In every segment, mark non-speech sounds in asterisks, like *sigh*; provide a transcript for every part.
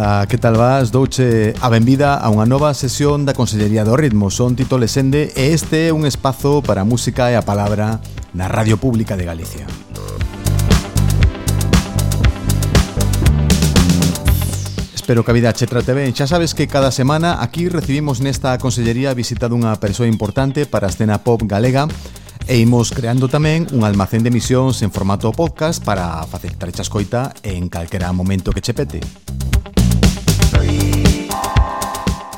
Ola, que tal vas? Douche a benvida a unha nova sesión da Consellería do Ritmo. Son Tito Lesende e este é un espazo para a música e a palabra na Radio Pública de Galicia. Espero que a vida che trate ben. Xa sabes que cada semana aquí recibimos nesta consellería visita dunha persoa importante para a escena pop galega e imos creando tamén un almacén de emisións en formato podcast para facilitar a escoita en calquera momento que che pete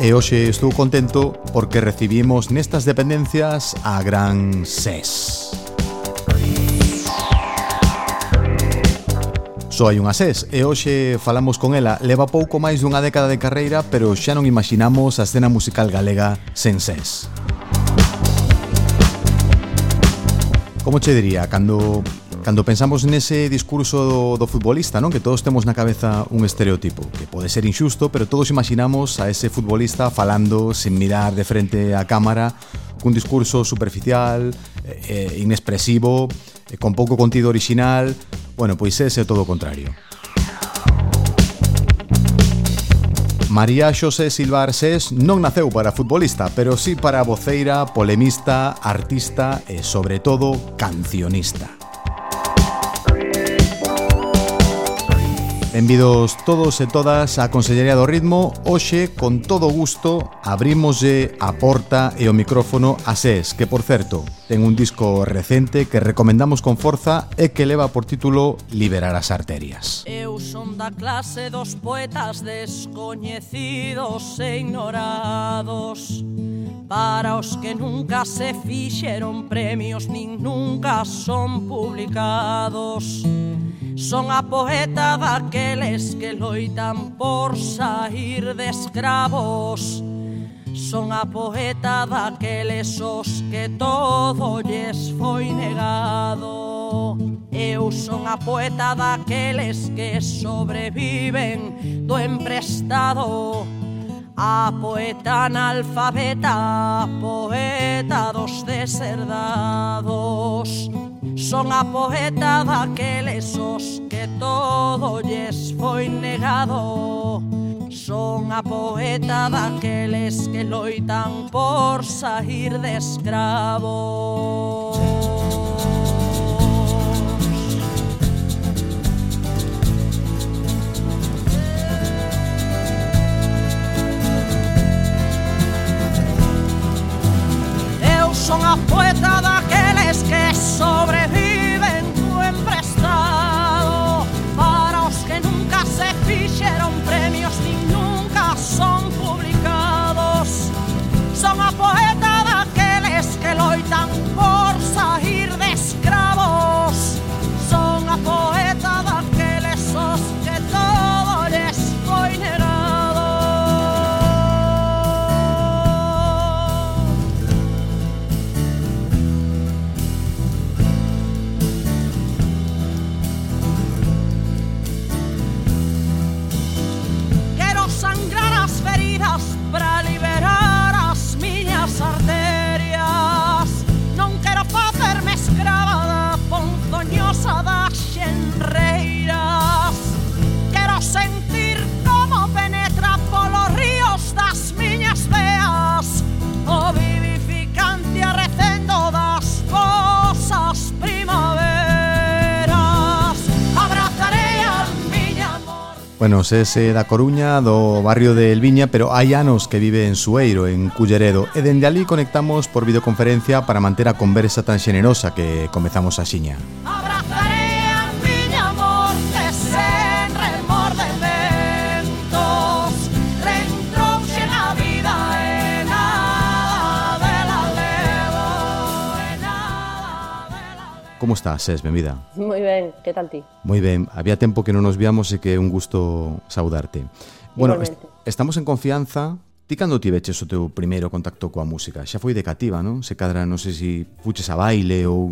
e hoxe estou contento porque recibimos nestas dependencias a Gran SES. Só hai unha SES e hoxe falamos con ela. Leva pouco máis dunha década de carreira, pero xa non imaginamos a escena musical galega sen SES. Como che diría, cando Cando pensamos nese discurso do, do futbolista, non? Que todos temos na cabeza un estereotipo Que pode ser injusto, pero todos imaginamos a ese futbolista falando Sen mirar de frente á cámara Cun discurso superficial, eh, eh inexpresivo eh, Con pouco contido original Bueno, pois ese é todo o contrario María Xosé Silva Arsés non naceu para futbolista, pero sí para voceira, polemista, artista e, sobre todo, cancionista. Benvidos todos e todas á Consellería do Ritmo. Hoxe, con todo gusto, abrimoslle a porta e o micrófono a SES Que, por certo, ten un disco recente que recomendamos con forza E que leva por título Liberar as arterias. Eu son da clase dos poetas descoñecidos e ignorados. Para os que nunca se fixeron premios nin nunca son publicados. Son a poeta daqueles aqueles que loitan por sair de escravos. Son a poeta daqueles os que todo lles foi negado. Eu son a poeta daqueles que sobreviven do emprestado. A poeta analfabeta, a poeta dos deserdados. Son a poeta daqueles os que todo lles foi negado. Son a poeta daqueles que loitan por sair de escravos. Eu son a poeta da sobreviven do emprestado. Para os que nunca se fixeron premios nin nunca son publicados. Son a Bueno, ese da Coruña, do barrio de Elviña, pero hai anos que vive en Sueiro, en Culleredo, e dende ali conectamos por videoconferencia para manter a conversa tan xenerosa que comezamos a xiña. Ah! Como estás, Ses? Benvida. Moi ben, que tal ti? Moi ben, había tempo que non nos viamos e que é un gusto saudarte. Bueno, est estamos en confianza. Ti cando ti veches o teu primeiro contacto coa música? Xa foi de cativa, non? Se cadra, non sei se si fuches a baile ou...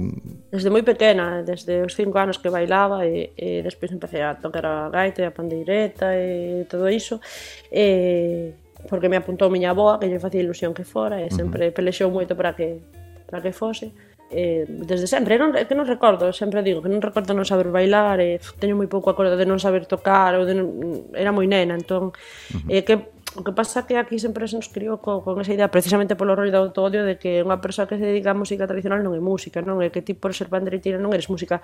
Desde moi pequena, desde os cinco anos que bailaba e, e despois empecé a tocar a gaita e a pandeireta e todo iso. E porque me apuntou miña aboa, que lle facía ilusión que fora, e sempre uh -huh. pelexou moito para que para que fose eh, desde sempre, non, que non recordo, sempre digo que non recordo non saber bailar, e eh, teño moi pouco acordo de non saber tocar, ou de non, era moi nena, entón, uh -huh. eh, que O que pasa que aquí sempre se nos criou co, con esa idea precisamente polo rollo do autodio de que unha persoa que se dedica a música tradicional non é música, non é que ti por ser bandereteira non eres música.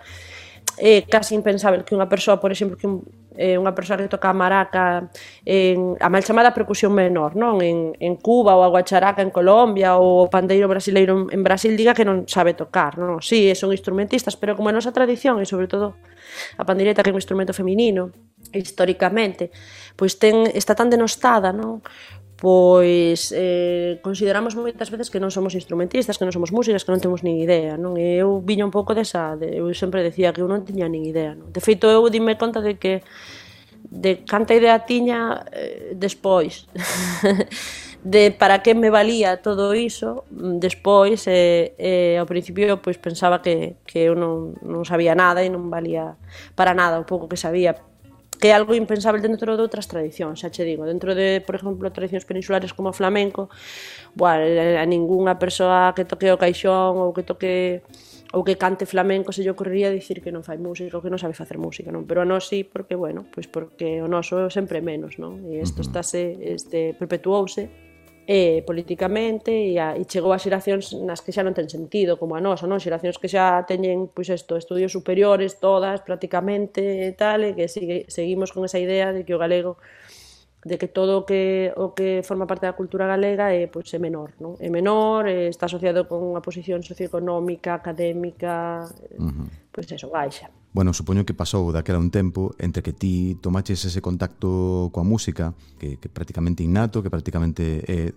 É casi impensável que unha persoa, por exemplo, que un, eh, unha persoa que toca a maraca en, a mal chamada percusión menor, non? En, en Cuba ou a guacharaca en Colombia ou o pandeiro brasileiro en, en Brasil diga que non sabe tocar, non? Sí, son instrumentistas, pero como a nosa tradición e sobre todo a pandeireta que é un instrumento feminino históricamente, pois ten está tan denostada, non? pois eh, consideramos moitas veces que non somos instrumentistas, que non somos músicas, que non temos nin idea, non? E eu viño un pouco desa, de, eu sempre decía que eu non tiña nin idea, non? De feito, eu dime conta de que de canta idea tiña eh, despois *laughs* de para que me valía todo iso mm, despois eh, eh, ao principio pois pensaba que, que eu non, non sabía nada e non valía para nada o pouco que sabía que é algo impensable dentro de outras tradicións, xa che digo, dentro de, por exemplo, tradicións peninsulares como o flamenco, buah, a ningunha persoa que toque o caixón ou que toque ou que cante flamenco se lle ocorrería dicir que non fai música ou que non sabe facer música, non? Pero a nós sí, porque, bueno, pois porque o noso sempre menos, non? E isto uh -huh. estáse, este, perpetuouse eh, políticamente e, a, e chegou a xeracións nas que xa non ten sentido como a nosa, non? Xeracións que xa teñen pois isto, estudios superiores todas prácticamente e tal e que sigue, seguimos con esa idea de que o galego de que todo o que o que forma parte da cultura galega é pois é menor, non? É menor, é, está asociado con unha posición socioeconómica, académica, eh, uh -huh. pois eso, baixa. Bueno, supoño que pasou daquela un tempo entre que ti tomaches ese contacto coa música que, que prácticamente innato, que prácticamente eh,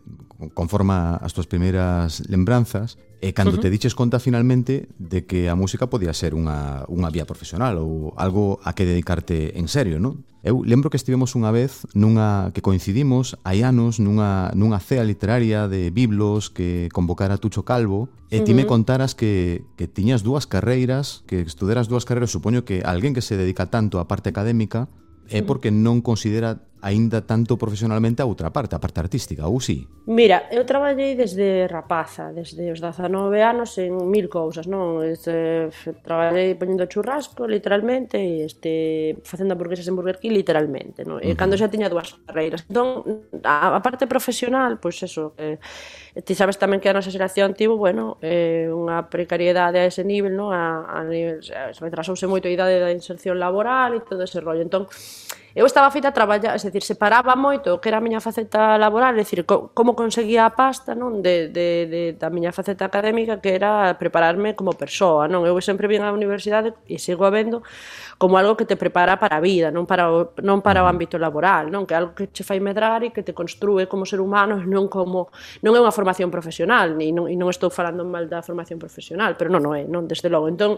conforma as túas primeiras lembranzas E cando uh -huh. te diches conta finalmente de que a música podía ser unha, unha vía profesional ou algo a que dedicarte en serio, non? Eu lembro que estivemos unha vez nunha que coincidimos hai anos nunha, nunha cea literaria de biblos que convocara Tucho Calvo e ti uh -huh. me contaras que, que tiñas dúas carreiras, que estuderas dúas carreiras, supoño que alguén que se dedica tanto á parte académica é porque non considera aínda tanto profesionalmente a outra parte, a parte artística, ou si? Mira, eu traballei desde rapaza, desde os 19 anos en mil cousas, non? Este, traballei poñendo churrasco, literalmente, e este, facendo hamburguesas en Burger King, literalmente, non? E uh -huh. cando xa tiña dúas carreiras. Entón, a, a parte profesional, pois pues eso, eh, ti sabes tamén que a nosa xeración tivo, bueno, eh, unha precariedade a ese nivel, non? A, a nivel, se retrasouse moito a idade da inserción laboral e todo ese rollo. Entón, eu estaba feita a traballar, é dicir, separaba moito o que era a miña faceta laboral, é dicir, co, como conseguía a pasta, non, de, de, de, da miña faceta académica, que era prepararme como persoa, non? Eu sempre vim á universidade e sigo a vendo como algo que te prepara para a vida, non para o, non para o ámbito laboral, non? Que é algo que che fai medrar e que te construe como ser humano, *laughs* non como non é unha formación profesional, ni non, e non estou falando mal da formación profesional, pero non, non é, non, desde logo. Entón,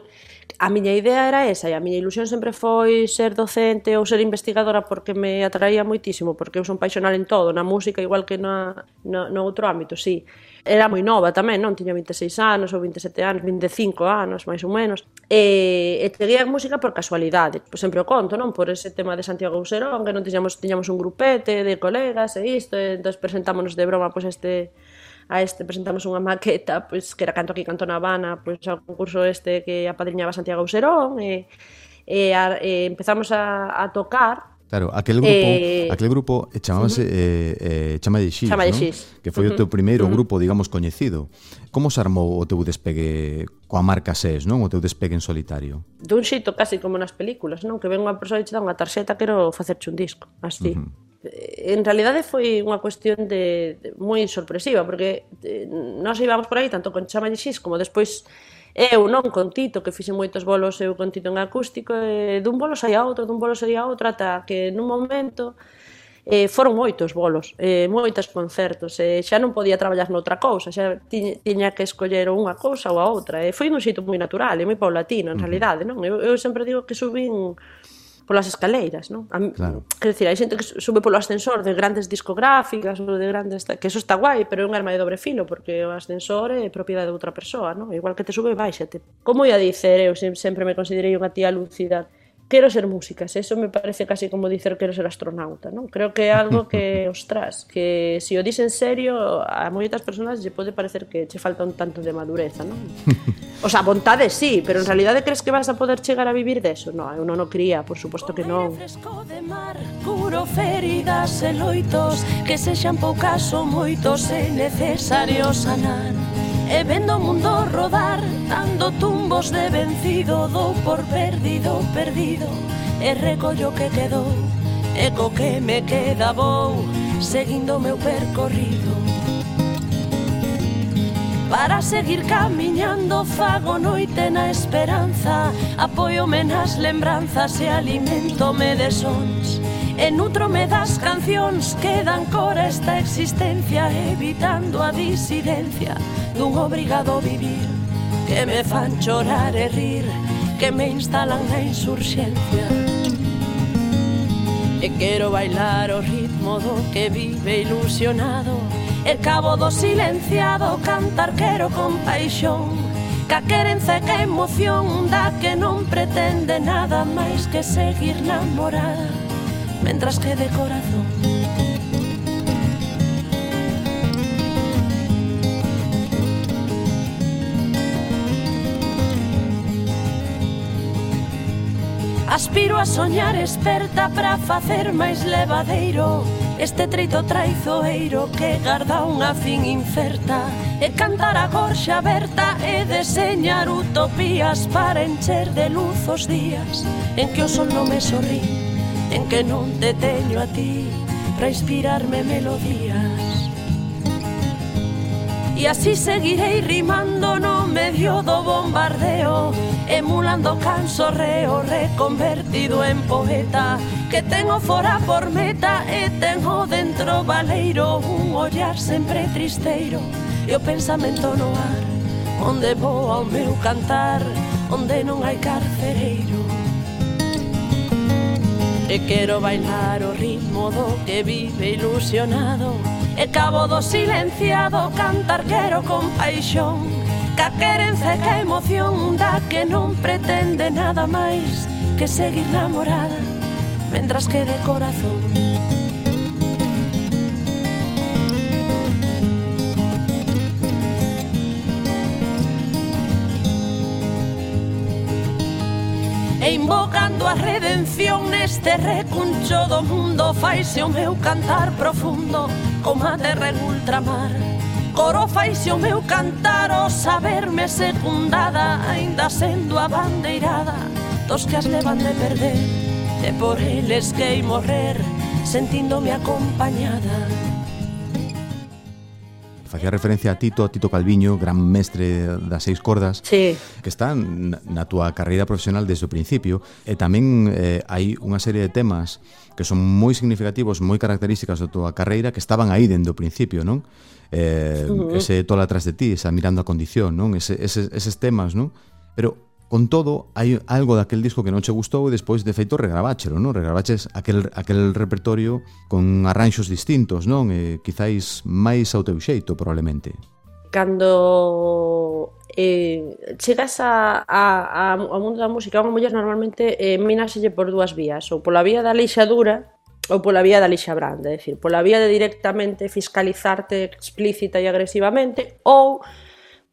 a miña idea era esa e a miña ilusión sempre foi ser docente ou ser investigador comunicadora porque me atraía moitísimo, porque eu son paixonal en todo, na música igual que na, na, no outro ámbito, sí. Era moi nova tamén, non? Tiña 26 anos ou 27 anos, 25 anos, máis ou menos. E, e tería música por casualidade, pois sempre o conto, non? Por ese tema de Santiago Userón, que non tiñamos, tiñamos un grupete de colegas e isto, e entón presentámonos de broma pois este a este presentamos unha maqueta pois que era canto aquí canto na Habana pois ao concurso este que apadriñaba Santiago Userón e, e, a, e empezamos a, a tocar Claro, aquel grupo, eh, aquel grupo eh, chamábase uh -huh. eh, eh, Chama de X, Chama de X. ¿no? que foi uh -huh. o teu primeiro uh -huh. grupo, digamos, coñecido. Como se armou o teu despegue coa marca SES, non? O teu despegue en solitario? Dun xeito casi como nas películas, non? Que ven unha persoa e che dá unha tarxeta, quero facerche un disco, así. Uh eh, -huh en realidade foi unha cuestión de, de moi sorpresiva porque eh, nós íbamos por aí tanto con Chama de X como despois Eu non con Tito, que fixe moitos bolos eu con Tito en acústico, e dun bolo sai a outro, dun bolo sai a outro, ata que nun momento eh, foron moitos bolos, eh, moitas concertos, e eh, xa non podía traballar noutra cousa, xa tiña, tiña que escoller unha cousa ou a outra, e eh, foi un xito moi natural e moi paulatino, en realidade, non? Eu, eu sempre digo que subín polas escaleiras, non? A, claro. Quer dizer, hai xente que sube polo ascensor de grandes discográficas ou de grandes que eso está guai, pero é un arma de dobre filo porque o ascensor é propiedade de outra persoa, non? Igual que te sube, baixate. Como ia dicer, eu sempre me considerei unha tía lúcida quero ser músicas, eso me parece casi como dicer quero ser astronauta, non? Creo que é algo que, *laughs* ostras, que se o dis en serio, a moitas persoas lle pode parecer que che falta un tanto de madureza, non? *laughs* O sea, vontade sí, pero en realidade crees que vas a poder chegar a vivir deso? Non, eu non o cría, por suposto que non. De mar, curo feridas e loitos, que sexan poucas ou moitos é necesario sanar. E vendo o mundo rodar Dando tumbos de vencido Dou por perdido, perdido. E recollo que quedou E co que me queda vou Seguindo meu percorrido. Para seguir camiñando fago noite na esperanza Apoiome nas lembranzas e alimentome de sons. E nutrome das cancións que dan cor a esta existencia Evitando a disidencia dun obrigado vivir. Que me fan chorar e rir Que me instalan na insurxencia. E quero bailar o ritmo do que vive ilusionado. E cabo do silenciado cantar quero con paixón. Ca querenza e ca emoción da que non pretende nada máis que seguir namorada mientras que de corazón. Aspiro a soñar experta para facer máis levadeiro. Este treito traizoeiro que garda unha fin inferta E cantar a gorxa aberta e deseñar utopías Para encher de luz os días en que o sol non me sorrí en que non te teño a ti para inspirarme melodías. E así seguirei rimando no medio do bombardeo Emulando canso reo reconvertido en poeta Que tengo fora por meta e tengo dentro valeiro Un ollar sempre tristeiro e o pensamento no ar Onde vou ao meu cantar, onde non hai carcereiro. Eh, e quero bailar o ritmo do que vive ilusionado. E cabo do silenciado cantar quero con paixón. Ca querenza e ca emoción da que non pretende nada máis Que seguir namorada mentras quede corazón E invocando a redención neste recuncho do mundo Faise o meu cantar profundo como a terra en ultramar. Coro faise o meu cantar o saberme secundada Ainda sendo a bandeirada dos que as levan de perder E por eles que morrer sentíndome acompañada facía referencia a Tito, a Tito Calviño, gran mestre das seis cordas, sí. que está na túa carreira profesional desde o principio, e tamén eh, hai unha serie de temas que son moi significativos, moi características da túa carreira, que estaban aí dende o principio, non? Eh, uh -huh. ese tola atrás de ti, esa mirando a condición, non? Ese, ese, eses temas, non? Pero Con todo, hai algo daquel disco que non che gustou e despois, de feito, regraváchelo, non? Regravaches aquel, aquel repertorio con arranxos distintos, non? E quizáis máis ao teu xeito, probablemente. Cando eh, chegas a, a, a, ao mundo da música, unha muller normalmente eh, minaselle por dúas vías, ou pola vía da lixadura, ou pola vía da lixa branda, é dicir, pola vía de directamente fiscalizarte explícita e agresivamente, ou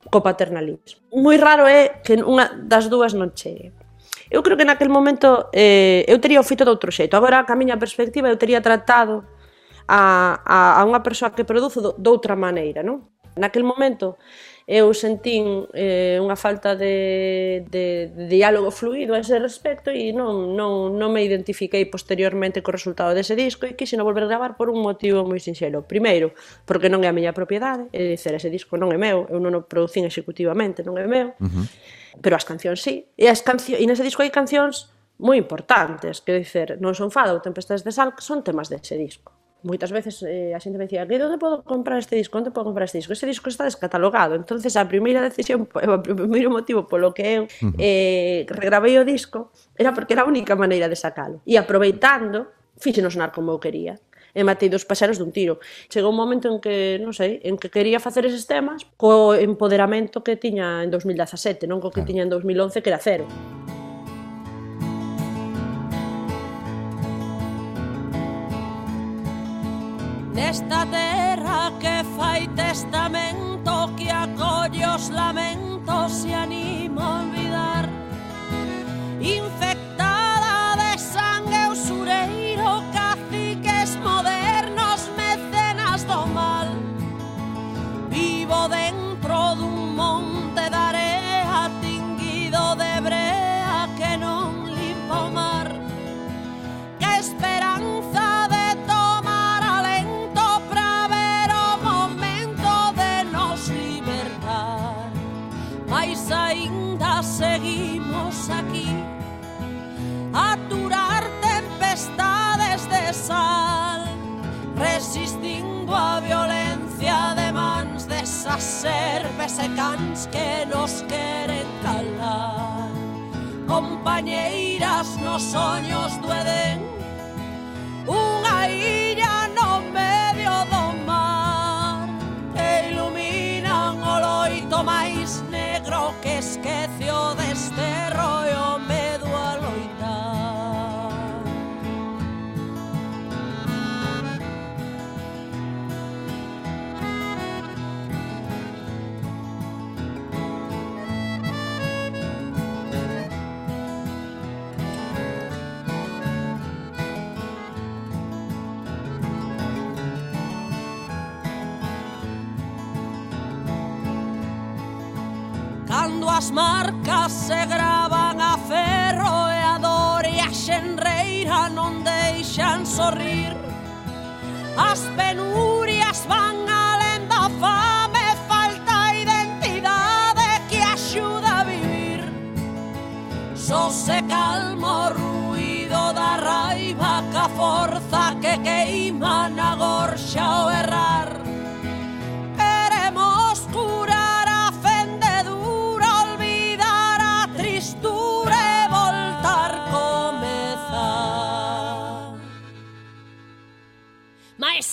co paternalismo. Moi raro é que unha das dúas non chegue. Eu creo que naquel momento eh, eu tería o feito de outro xeito. Agora, a miña perspectiva, eu tería tratado a, a, a unha persoa que produzo do, doutra maneira, non? Naquel momento, eu sentín eh, unha falta de, de, de diálogo fluido a ese respecto e non, non, non me identifiquei posteriormente co resultado dese disco e quixen volver a gravar por un motivo moi sinxelo. Primeiro, porque non é a miña propiedade, é dicer, ese disco non é meu, eu non o producín executivamente, non é meu, uh -huh. pero as cancións sí. E, as cancio... e nese disco hai cancións moi importantes, quero dicer, non son fado ou tempestades de sal, que son temas dese disco moitas veces eh, a xente me dicía, que onde podo comprar este disco? Onde podo comprar este disco? Ese disco está descatalogado. entonces a primeira decisión, *laughs* o primeiro motivo polo que eu eh, regravei o disco era porque era a única maneira de sacalo. E aproveitando, fíxenos sonar como eu quería e matei dos paxaros dun tiro. Chegou un momento en que, non sei, en que quería facer eses temas co empoderamento que tiña en 2017, non co que claro. tiña en 2011, que era cero. desta terra que fai testamento que acolle os lamentos e anima a olvidar. Infectar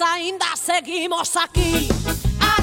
ainda seguimos aquí. A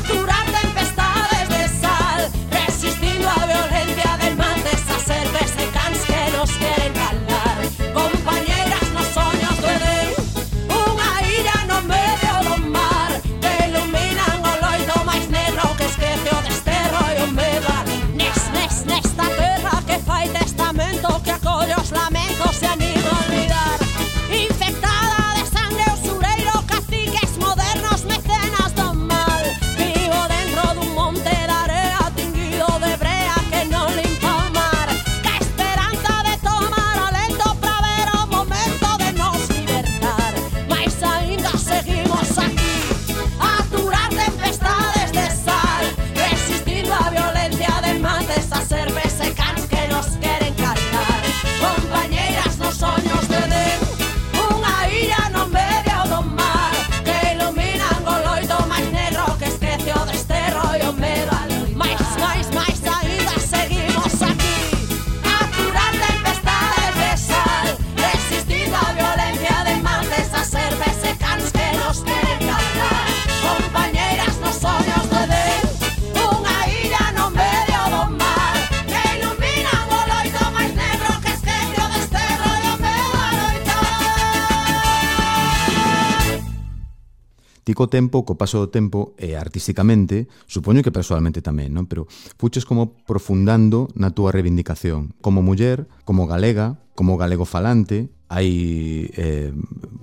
co tempo, co paso do tempo, e artísticamente, supoño que personalmente tamén, non? pero fuches como profundando na túa reivindicación, como muller, como galega, como galego falante, hai eh,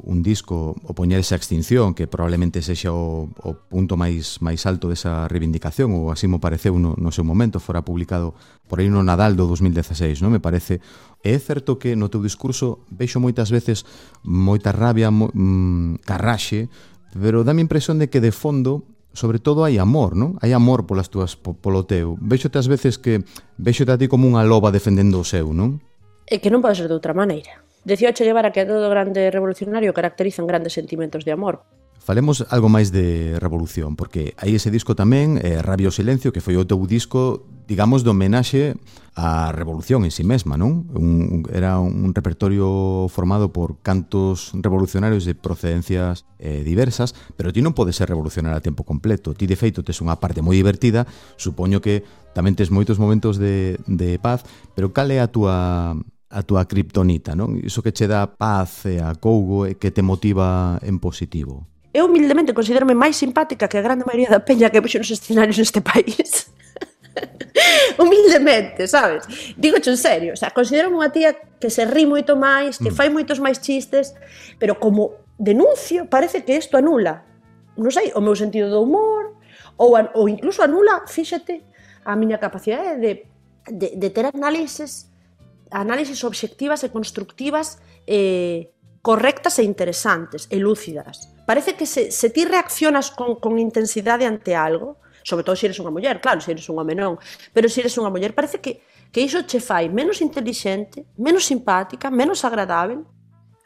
un disco o poñer esa extinción que probablemente sexa o, o punto máis máis alto desa reivindicación ou así mo pareceu no, no seu momento fora publicado por aí no Nadal do 2016 non me parece é certo que no teu discurso veixo moitas veces moita rabia mo, mm, carraxe pero dame a impresión de que de fondo sobre todo hai amor, non? Hai amor polas túas polo teu. Véxote ás veces que véxote a ti como unha loba defendendo o seu, non? É que non pode ser de outra maneira. Decía Che Guevara que a todo grande revolucionario caracterizan grandes sentimentos de amor. Falemos algo máis de Revolución, porque hai ese disco tamén, eh, Rabio Silencio, que foi o teu disco, digamos, de homenaxe á Revolución en sí mesma, non? Un, era un repertorio formado por cantos revolucionarios de procedencias eh, diversas, pero ti non podes ser revolucionario a tempo completo. Ti, de feito, tes unha parte moi divertida, supoño que tamén tes moitos momentos de, de paz, pero cal é a túa a túa kriptonita, non? Iso que che dá paz e a cougo e que te motiva en positivo eu humildemente considerome máis simpática que a grande maioría da peña que vexo nos escenarios neste país. *laughs* humildemente, sabes? Digo en serio, o sea, considero unha tía que se ri moito máis, que mm. fai moitos máis chistes, pero como denuncio, parece que isto anula, non sei, o meu sentido do humor, ou, an, ou incluso anula, fíxate, a miña capacidade de, de, de ter análises análises obxectivas e constructivas eh, correctas e interesantes e lúcidas parece que se, se ti reaccionas con, con intensidade ante algo, sobre todo se eres unha muller, claro, se eres un home non, pero se eres unha muller, parece que, que iso che fai menos inteligente, menos simpática, menos agradável,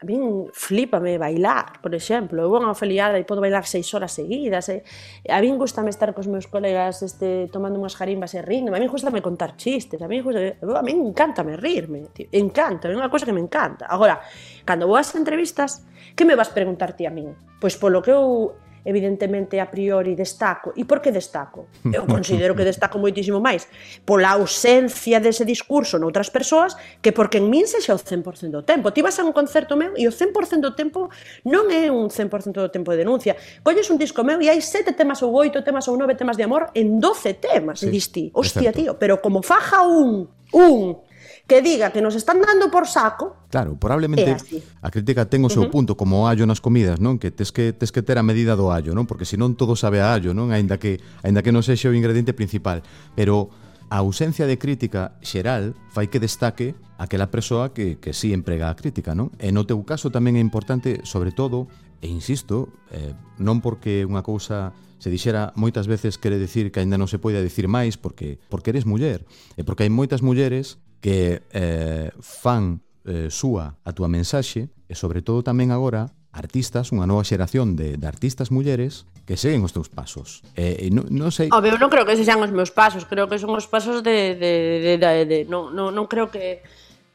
A min flipame bailar, por exemplo. Eu unha feliada e podo bailar seis horas seguidas. Eh? A min gustame estar cos meus colegas este, tomando unhas jarimbas e rindo. A min gustame contar chistes. A min, gustame, a min encantame rirme. Tío. Encanta, é unha cousa que me encanta. Agora, cando vou ás entrevistas, que me vas preguntar ti a min? Pois polo que eu evidentemente a priori destaco. E por que destaco? Eu *laughs* considero que destaco moitísimo máis pola ausencia dese discurso noutras persoas que porque en min sexa o 100% do tempo. Ti vas a un concerto meu e o 100% do tempo non é un 100% do tempo de denuncia. Colles un disco meu e hai sete temas ou oito temas ou nove temas de amor en 12 temas. Sí, e dis ti, hostia, tío, pero como faja un, un, que diga que nos están dando por saco. Claro, probablemente a crítica ten o seu uh -huh. punto como o allo nas comidas, non? Que tes que tes que ter a medida do allo, non? Porque senón todo sabe a allo, non? Aínda que aínda que non sexa o ingrediente principal, pero a ausencia de crítica xeral fai que destaque aquela persoa que, que sí emprega a crítica, non? E no teu caso tamén é importante, sobre todo, e insisto, eh, non porque unha cousa se dixera moitas veces quere decir que aínda non se poida dicir máis porque porque eres muller e porque hai moitas mulleres que eh, fan eh, súa a túa mensaxe e sobre todo tamén agora artistas, unha nova xeración de, de artistas mulleres que seguen os teus pasos. Eh, non, non sei... Obvio, non creo que sexan os meus pasos, creo que son os pasos de... de, de, de, de, de non, non, non creo que,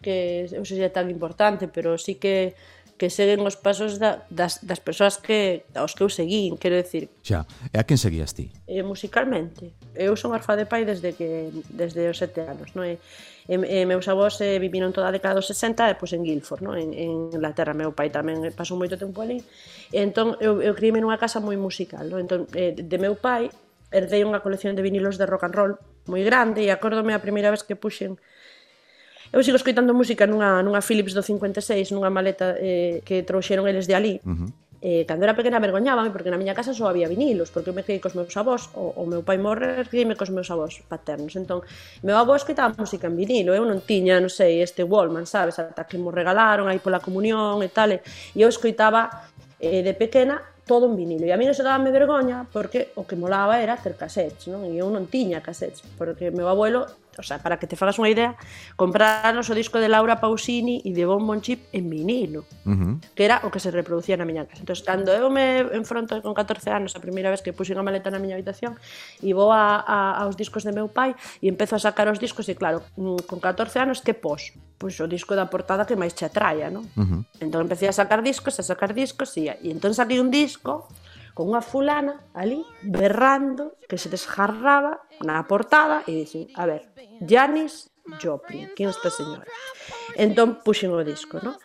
que eu sexa tan importante, pero sí que que seguen os pasos da, das, das persoas que aos que eu seguín, quero decir. Xa, e a quen seguías ti? Eh, musicalmente. Eu son arfa de pai desde que desde os sete anos, non é? E, e meus avós eh, viviron toda a década dos 60 e pois, en Guilford, no? en, en Inglaterra. Meu pai tamén pasou moito tempo ali. E, entón, eu, eu criei nunha casa moi musical. No? Entón, eh, de meu pai, herdei unha colección de vinilos de rock and roll moi grande e acórdome a primeira vez que puxen Eu sigo escoitando música nunha, nunha Philips do 56, nunha maleta eh, que trouxeron eles de ali. Uh -huh eh, cando era pequena vergoñábame porque na miña casa só había vinilos, porque eu me criei cos meus avós, o, o meu pai morrer, crieime cos meus avós paternos. Entón, meu avó escoitaba música en vinilo, eu non tiña, non sei, este Wallman, sabes, ata que mo regalaron aí pola comunión e tal, e eu escoitaba eh, de pequena todo en vinilo. E a mí non se dábame vergoña porque o que molaba era ter cassettes, non? E eu non tiña cassettes, porque meu abuelo O sea, para que te fagas unha idea, compraros o disco de Laura Pausini e de Bon Bon Chip en vinilo, uh -huh. que era o que se reproducía na miña casa. Entón, cando eu me enfronto con 14 anos, a primeira vez que puxen a maleta na miña habitación, e vou a, a, aos discos de meu pai e empezo a sacar os discos e claro, mm, con 14 anos, que pos? Pois o disco da portada que máis che atraia, non? Uh -huh. Entón empecé a sacar discos, a sacar discos e, e entón saquei un disco con unha fulana ali berrando que se desjarraba na portada e dixen, a ver, Janis Joplin, que esta señora. Entón puxen o disco, no?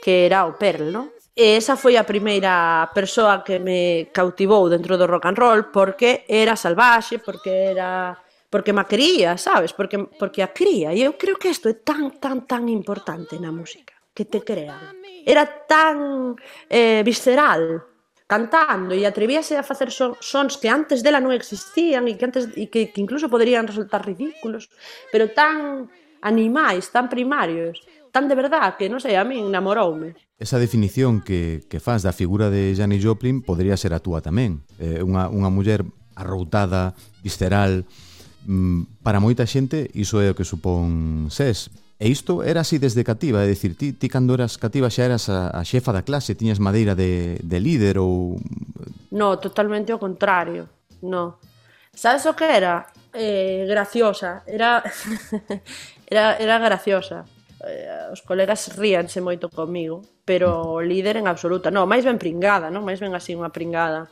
que era o Perl, no? E esa foi a primeira persoa que me cautivou dentro do rock and roll porque era salvaxe, porque era porque ma quería, sabes? Porque, porque a quería. E eu creo que isto é tan, tan, tan importante na música, que te crean. Era tan eh, visceral cantando e atrevíase a facer sons que antes dela non existían e que antes e que, que incluso poderían resultar ridículos, pero tan animais, tan primarios, tan de verdad que, non sei, a min enamoroume. Esa definición que, que faz da figura de Janis Joplin podría ser a túa tamén. Eh, unha, unha muller arroutada, visceral, mm, para moita xente iso é o que supón SES, E isto era así desde cativa, é dicir, ti, ti cando eras cativa xa eras a, a xefa da clase, tiñas madeira de, de líder ou... No, totalmente o contrario, no. Sabes o que era? Eh, graciosa, era, *laughs* era, era graciosa. Eh, os colegas ríanse moito comigo, pero líder en absoluta. No, máis ben pringada, non? Máis ben así unha pringada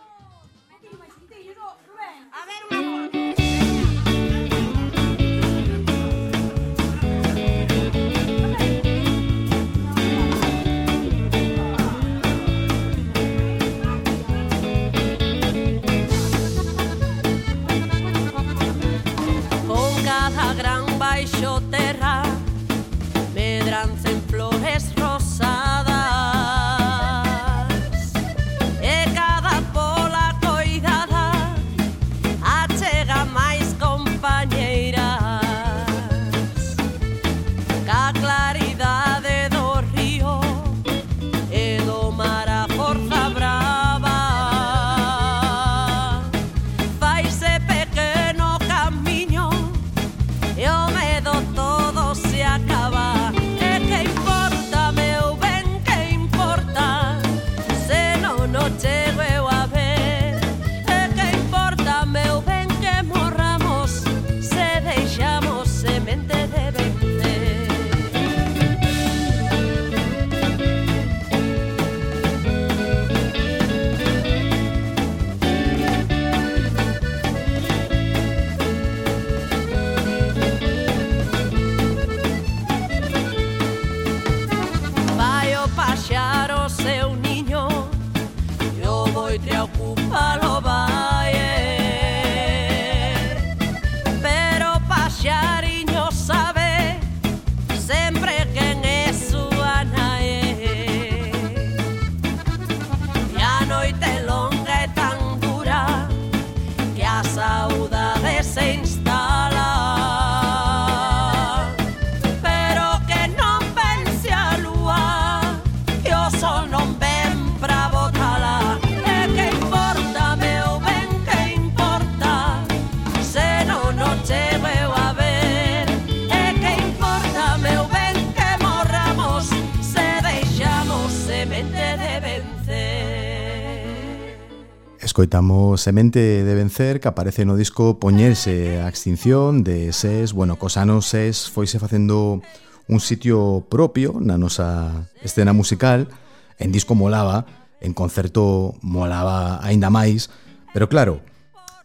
Escoitamos Semente de Vencer que aparece no disco Poñerse a Extinción de SES. Bueno, cos anos SES foise facendo un sitio propio na nosa escena musical. En disco molaba, en concerto molaba aínda máis. Pero claro,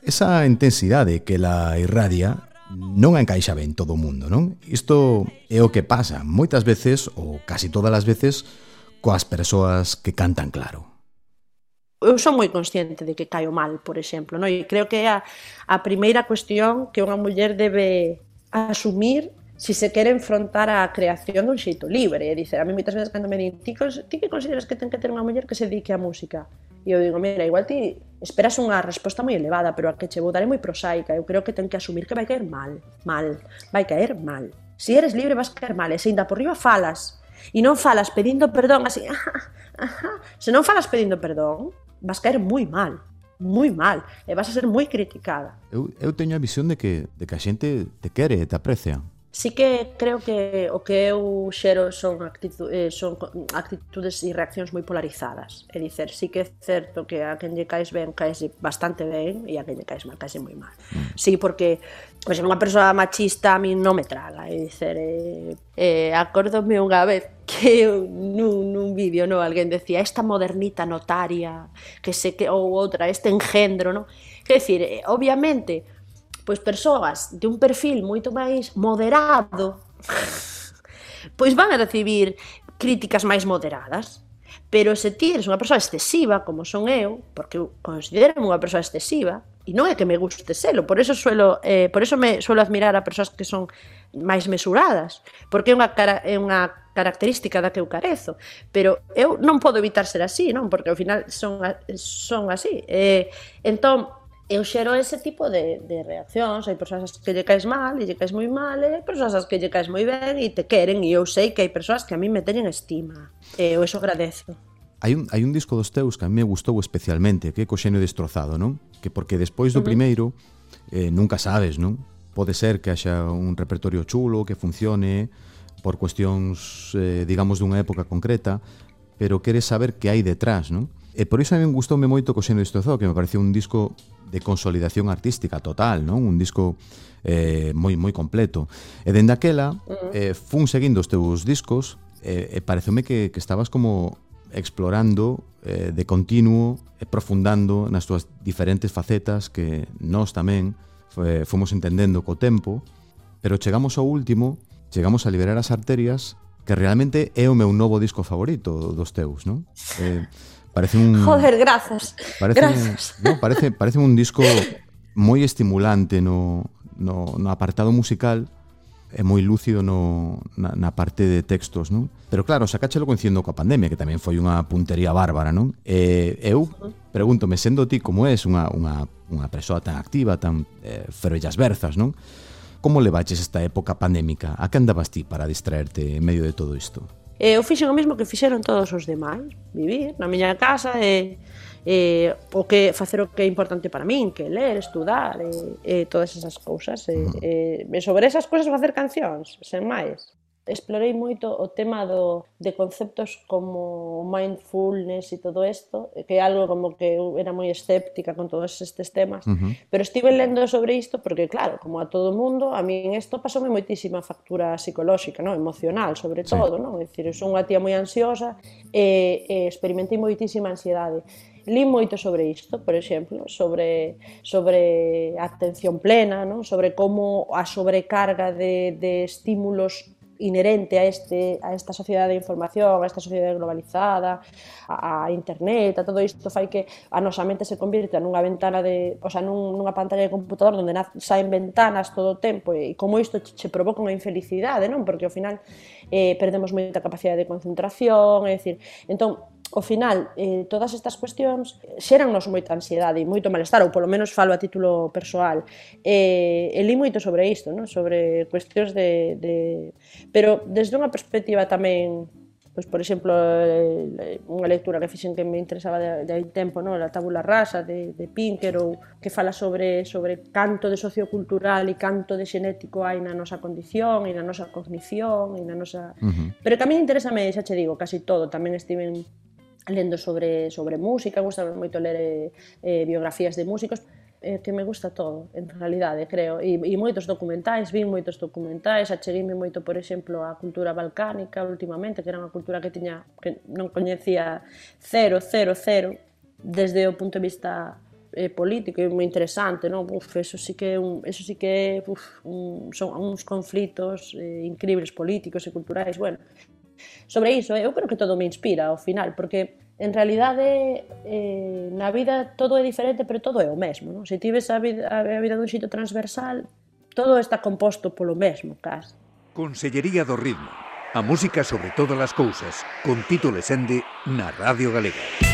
esa intensidade que la irradia non encaixa ben todo o mundo, non? Isto é o que pasa moitas veces, ou casi todas as veces, coas persoas que cantan claro eu son moi consciente de que caio mal, por exemplo, no? e creo que é a, a primeira cuestión que unha muller debe asumir se si se quere enfrontar a creación dun xeito libre. E dicer, a mí moitas veces cando me din, ti, ti que consideras que ten que ter unha muller que se dedique á música? E eu digo, mira, igual ti esperas unha resposta moi elevada, pero a que che vou dar é moi prosaica. Eu creo que ten que asumir que vai caer mal, mal, vai caer mal. Se si eres libre vas caer mal, e se ainda por riba falas, e non falas pedindo perdón así, se non falas pedindo perdón, vas caer moi mal moi mal e vas a ser moi criticada. Eu, eu teño a visión de que, de que a xente te quere e te aprecia. Sí que creo que o que eu xero son, actitud, eh, son actitudes e reaccións moi polarizadas. É dicer, sí que é certo que a quen lle caes ben, caes bastante ben, e a quen lle caes mal, caes moi mal. Mm. Sí, porque pois, pues, unha persoa machista a mí non me traga. É dicer, eh, eh, acordome unha vez que nun, nun vídeo no alguén decía esta modernita notaria que se que ou outra este engendro, no? Que decir, eh, obviamente pois persoas de un perfil moito máis moderado pois van a recibir críticas máis moderadas pero se ti eres unha persoa excesiva como son eu, porque eu considero unha persoa excesiva e non é que me guste selo, por eso suelo eh, por eso me suelo admirar a persoas que son máis mesuradas, porque é unha cara, é unha característica da que eu carezo, pero eu non podo evitar ser así, non? Porque ao final son son así. Eh, entón eu xero ese tipo de, de reaccións, hai persoas que lle caes mal e lle caes moi mal, e hai persoas que lle caes moi ben e te queren, e eu sei que hai persoas que a mí me teñen estima, e eu eso agradezo. Hai un, hai un disco dos teus que a mí me gustou especialmente, que é Coxenio Destrozado, non? Que porque despois do uh -huh. primeiro, eh, nunca sabes, non? Pode ser que haxa un repertorio chulo, que funcione, por cuestións, eh, digamos, dunha época concreta, pero queres saber que hai detrás, non? E por iso a min gustoume moito Coseno Destrozado, que me pareceu un disco de consolidación artística total, non? Un disco eh, moi moi completo. E dende aquela, eh, fun seguindo os teus discos, eh, e pareceume que, que estabas como explorando eh, de continuo e profundando nas túas diferentes facetas que nós tamén eh, fomos entendendo co tempo, pero chegamos ao último, chegamos a liberar as arterias que realmente é o meu novo disco favorito dos teus, non? Eh, Parece un... Joder, grazas. Parece grazas. Un, no, parece, parece un disco moi estimulante no, no, no apartado musical eh, é moi lúcido no, na, na parte de textos, non? Pero claro, sacáchelo coincidindo coa pandemia, que tamén foi unha puntería bárbara, non? E eh, eu pregúntome, sendo ti como és unha, unha, unha persoa tan activa, tan eh, ferollas berzas, non? Como levaches esta época pandémica? A que andabas ti para distraerte en medio de todo isto? E eu fixen o mesmo que fixeron todos os demais, vivir na miña casa e eh, o que facer o que é importante para min, que ler, estudar e, e todas esas cousas. E, mm. e sobre esas cousas facer cancións, sen máis explorei moito o tema do, de conceptos como mindfulness e todo isto, que é algo como que eu era moi escéptica con todos estes temas, uh -huh. pero estive lendo sobre isto porque, claro, como a todo mundo, a mí en isto pasoume moitísima factura psicolóxica, no? emocional, sobre todo, sí. non? É dicir, eu son unha tía moi ansiosa e, e experimentei moitísima ansiedade li moito sobre isto, por exemplo, sobre sobre a atención plena, non? sobre como a sobrecarga de, de estímulos inherente a, este, a esta sociedade de información, a esta sociedade globalizada, a, a internet, a todo isto fai que a nosa mente se convirta nunha ventana de, o sea, nun, nunha pantalla de computador onde saen ventanas todo o tempo e como isto che provoca unha infelicidade, non? Porque ao final eh, perdemos moita capacidade de concentración, é dicir, entón Ao final, eh, todas estas cuestións xerannos moita ansiedade e moito malestar, ou polo menos falo a título persoal. Eh, e li moito sobre isto, non? sobre cuestións de, de... Pero desde unha perspectiva tamén pois, por exemplo, eh, unha lectura que fixen que me interesaba de, de hai tempo, no? a tabula rasa de, de Pinker, ou que fala sobre, sobre canto de sociocultural e canto de xenético hai na nosa condición, e na nosa cognición, e na nosa... Uh -huh. Pero que a mí xa che digo, casi todo, tamén estiven lendo sobre, sobre música, gustame moito ler eh, eh biografías de músicos, eh, que me gusta todo, en realidade, creo. E, e moitos documentais, vin moitos documentais, acheguime moito, por exemplo, a cultura balcánica últimamente, que era unha cultura que tiña que non coñecía cero, cero, cero, desde o punto de vista eh, político e moi interesante, non? Uf, eso sí que un, eso sí que uf, un, son uns conflitos eh, increíbles políticos e culturais, bueno, Sobre iso, eh, eu creo que todo me inspira ao final, porque en realidade eh, na vida todo é diferente, pero todo é o mesmo. Non? Se tives a vida, a vida dun xito transversal, todo está composto polo mesmo, casi. Consellería do Ritmo. A música sobre todas as cousas, con Tito Lesende na Radio Galega.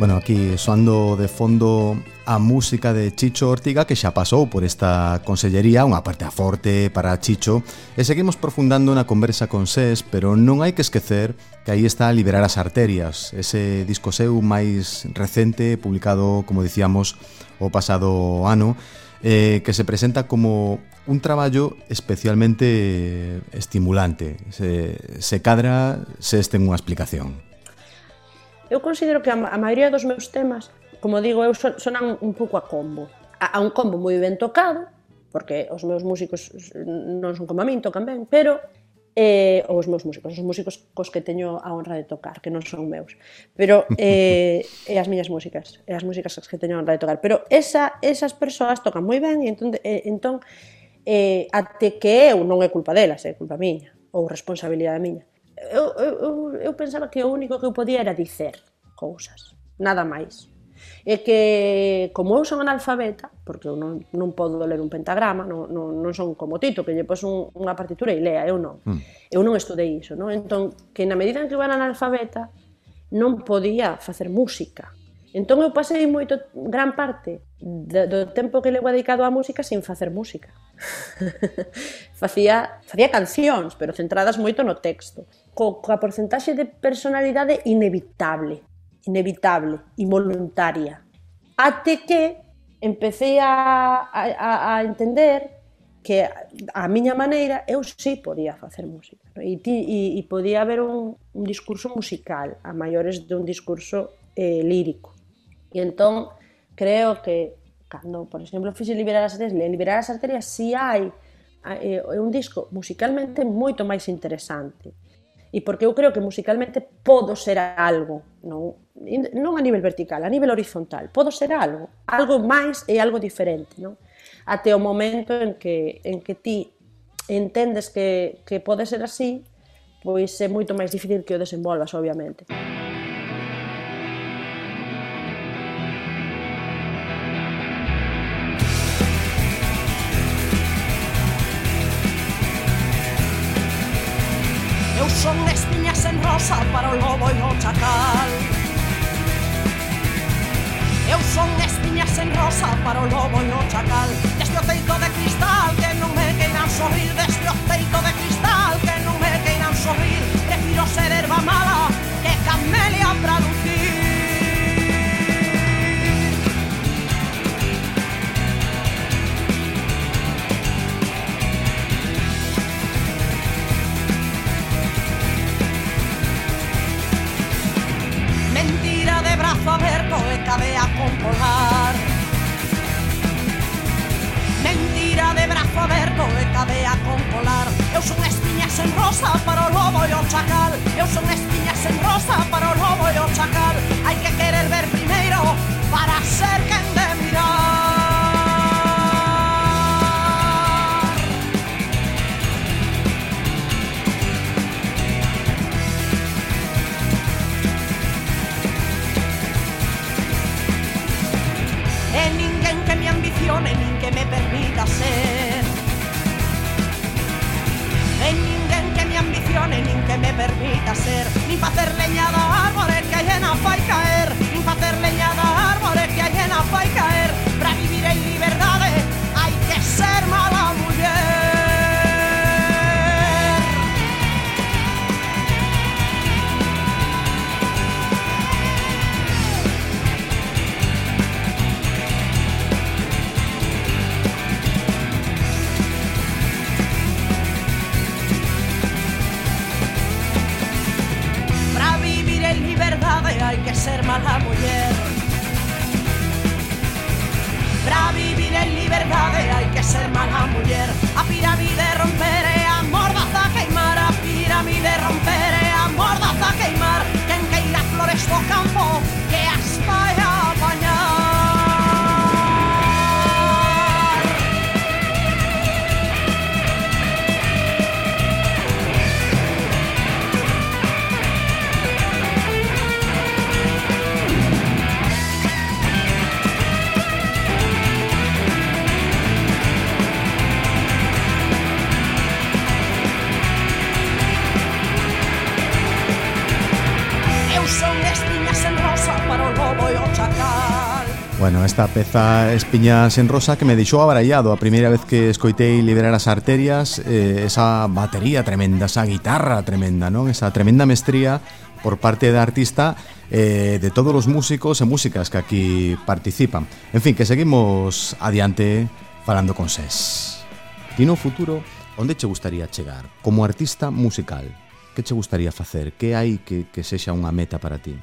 Bueno, aquí soando de fondo a música de Chicho Ortiga que xa pasou por esta consellería, unha parte a forte para Chicho, e seguimos profundando na conversa con SES, pero non hai que esquecer que aí está Liberar as Arterias, ese disco seu máis recente, publicado, como dicíamos, o pasado ano, eh, que se presenta como un traballo especialmente estimulante. Se, se cadra se este unha explicación eu considero que a, a maioría dos meus temas, como digo, eu son, sonan un pouco a combo. A, a un combo moi ben tocado, porque os meus músicos non son como a min, tocan ben, pero eh, os meus músicos, os músicos cos que teño a honra de tocar, que non son meus, pero eh, e as miñas músicas, e as músicas que teño a honra de tocar, pero esa, esas persoas tocan moi ben, e entón, eh, entón eh, até que eu non é culpa delas, é culpa miña, ou responsabilidade miña, eu, eu, eu pensaba que o único que eu podía era dicer cousas, nada máis. E que, como eu son analfabeta, porque eu non, non podo ler un pentagrama, non, non, non son como Tito, que lle pos un, unha partitura e lea, eu non. Mm. Eu non estudei iso, non? Entón, que na medida en que eu era analfabeta, non podía facer música. Entón eu pasei moito gran parte do, do tempo que levo dedicado á música sin facer música. *laughs* facía, facía cancións, pero centradas moito no texto co, coa porcentaxe de personalidade inevitable, inevitable, involuntaria. Até que empecé a, a, a entender que a miña maneira eu sí podía facer música no? e, ti, e, e podía haber un, un discurso musical a maiores de un discurso eh, lírico e entón creo que cando, por exemplo, fixe liberar as arterias, liberar as arterias si hai eh, un disco musicalmente moito máis interesante e porque eu creo que musicalmente podo ser algo, non, non a nivel vertical, a nivel horizontal, podo ser algo, algo máis e algo diferente, non? Até o momento en que en que ti entendes que que pode ser así, pois é moito máis difícil que o desenvolvas, obviamente. Música rosa para o lobo e o chacal. Eu son estiña sen rosa para o lobo e o chacal. Desde o teito de cristal que non me queiran sorrir Desde o teito de cristal que non me queiran sorrir. Prefiro ser erva mala que camelia pra via de brazo aberto compolar. Mentira de brazo aberto cadea con compolar. Eu son espiñas en rosa para o lobo e o chacal. Eu son espiñas en rosa para o lobo e o chacal. Hai que querer ver primeiro para ser quen de mirar. condición en que me permita ser. En ningún que mi ambición en que me permita ser, ni para hacer leña de árboles que hay en afay caer, ni para hacer leña de árboles que hay en caer, para vivir en libertad Bueno, esta peza Espiñas en Rosa que me deixou abarallado a primeira vez que escoitei liberar as arterias eh, esa batería tremenda, esa guitarra tremenda, non? Esa tremenda mestría por parte da artista eh, de todos os músicos e músicas que aquí participan. En fin, que seguimos adiante falando con SES. Ti no futuro, onde che gustaría chegar? Como artista musical, que che gustaría facer? Que hai que, que sexa unha meta para ti?